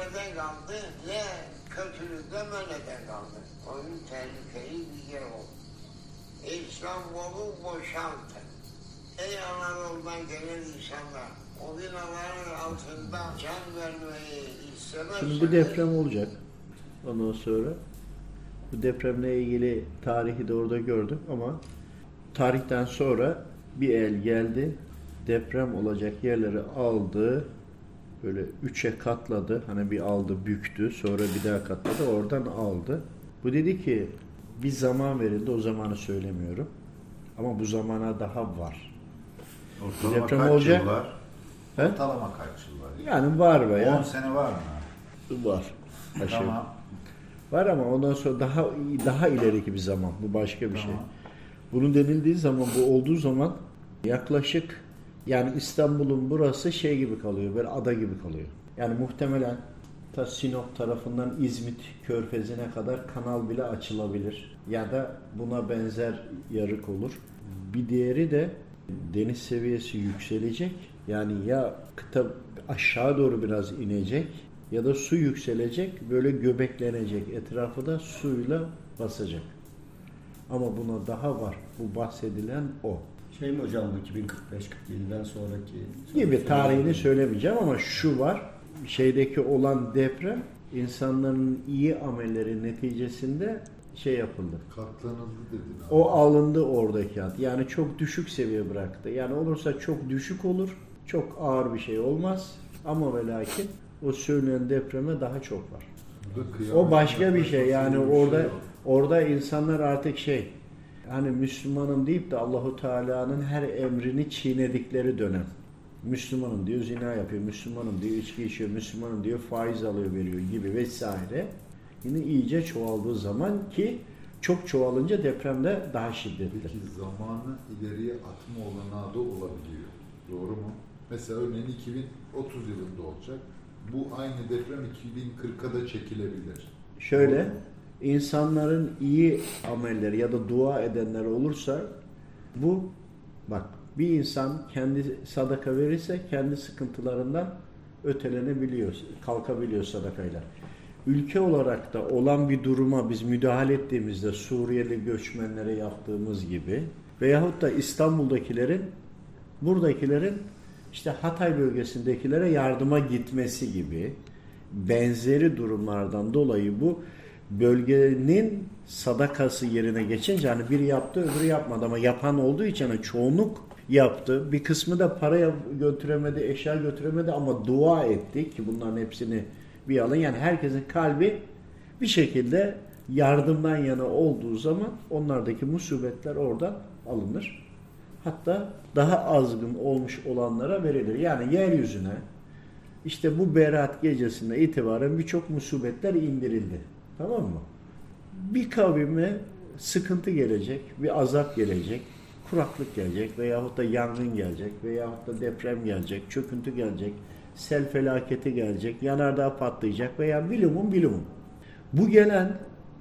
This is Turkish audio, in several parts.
sonradan kaldı ne kötülükten öyleden kaldı. Onun tehlikeli bir yer oldu. İstanbul'u boşaltın. Ey Anadolu'dan gelen insanlar, o binaların altında can vermeyi istemezseniz... Şimdi bir deprem olacak. Ondan sonra bu depremle ilgili tarihi de orada gördüm ama tarihten sonra bir el geldi. Deprem olacak yerleri aldı. Böyle üçe katladı. Hani bir aldı, büktü. Sonra bir daha katladı. Oradan aldı. Bu dedi ki bir zaman verildi. O zamanı söylemiyorum. Ama bu zamana daha var. Ortalama Deprem kaç olacak. yıl var? He? Ortalama kaç yıl var? Yani var 10 veya sene var mı? var. Aşağı. Tamam. Var ama ondan sonra daha daha ileriki bir zaman. Bu başka bir şey. Tamam. Bunun denildiği zaman bu olduğu zaman yaklaşık yani İstanbul'un burası şey gibi kalıyor. Böyle ada gibi kalıyor. Yani muhtemelen ta Sinop tarafından İzmit körfezine kadar kanal bile açılabilir. Ya da buna benzer yarık olur. Bir diğeri de deniz seviyesi yükselecek. Yani ya kıta aşağı doğru biraz inecek ya da su yükselecek böyle göbeklenecek. Etrafı da suyla basacak. Ama buna daha var. Bu bahsedilen o. Şey mi hocam bu 2045-47'den sonraki? Gibi tarihini söylemeyeceğim ama şu var. Şeydeki olan deprem insanların iyi amelleri neticesinde şey yapıldı. Katlanıldı dedin abi. O alındı oradaki ad. Yani çok düşük seviye bıraktı. Yani olursa çok düşük olur. Çok ağır bir şey olmaz. Ama ve lakin o söylenen depreme daha çok var. O başka bir şey. Yani şey orada orada insanlar artık şey hani Müslümanım deyip de Allahu Teala'nın her emrini çiğnedikleri dönem. Müslümanım diyor zina yapıyor, Müslümanım diyor içki içiyor, Müslümanım diyor faiz alıyor veriyor gibi vesaire. Yine iyice çoğaldığı zaman ki çok çoğalınca depremde daha şiddetli. Peki zamanı ileriye atma olanağı da olabiliyor. Doğru mu? Mesela örneğin 2030 yılında olacak. Bu aynı deprem 2040'a da çekilebilir. Şöyle? İnsanların iyi amelleri ya da dua edenler olursa bu bak bir insan kendi sadaka verirse kendi sıkıntılarından ötelenebiliyor, kalkabiliyor sadakayla. Ülke olarak da olan bir duruma biz müdahale ettiğimizde Suriyeli göçmenlere yaptığımız gibi veyahut da İstanbul'dakilerin buradakilerin işte Hatay bölgesindekilere yardıma gitmesi gibi benzeri durumlardan dolayı bu bölgenin sadakası yerine geçince hani biri yaptı öbürü yapmadı ama yapan olduğu için hani çoğunluk yaptı. Bir kısmı da paraya götüremedi, eşya götüremedi ama dua etti ki bunların hepsini bir alın. Yani herkesin kalbi bir şekilde yardımdan yana olduğu zaman onlardaki musibetler oradan alınır. Hatta daha azgın olmuş olanlara verilir. Yani yeryüzüne işte bu Berat gecesinde itibaren birçok musibetler indirildi. Tamam mı? Bir kavime sıkıntı gelecek, bir azap gelecek, kuraklık gelecek veyahut da yangın gelecek veyahut da deprem gelecek, çöküntü gelecek, sel felaketi gelecek, yanardağ patlayacak veya bilumun bilumun. Bu gelen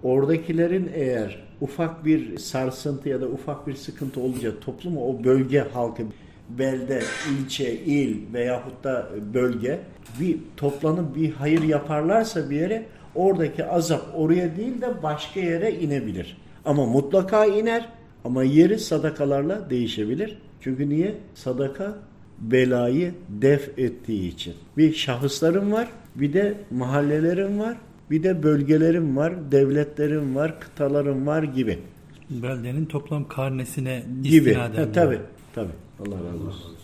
oradakilerin eğer ufak bir sarsıntı ya da ufak bir sıkıntı olunca toplumu o bölge halkı belde, ilçe, il veyahut da bölge bir toplanıp bir hayır yaparlarsa bir yere oradaki azap oraya değil de başka yere inebilir. Ama mutlaka iner ama yeri sadakalarla değişebilir. Çünkü niye? Sadaka belayı def ettiği için. Bir şahıslarım var, bir de mahallelerim var, bir de bölgelerim var, devletlerim var, kıtalarım var gibi. Beldenin toplam karnesine Gibi. Ha, tabii, tabii. Allah razı olsun.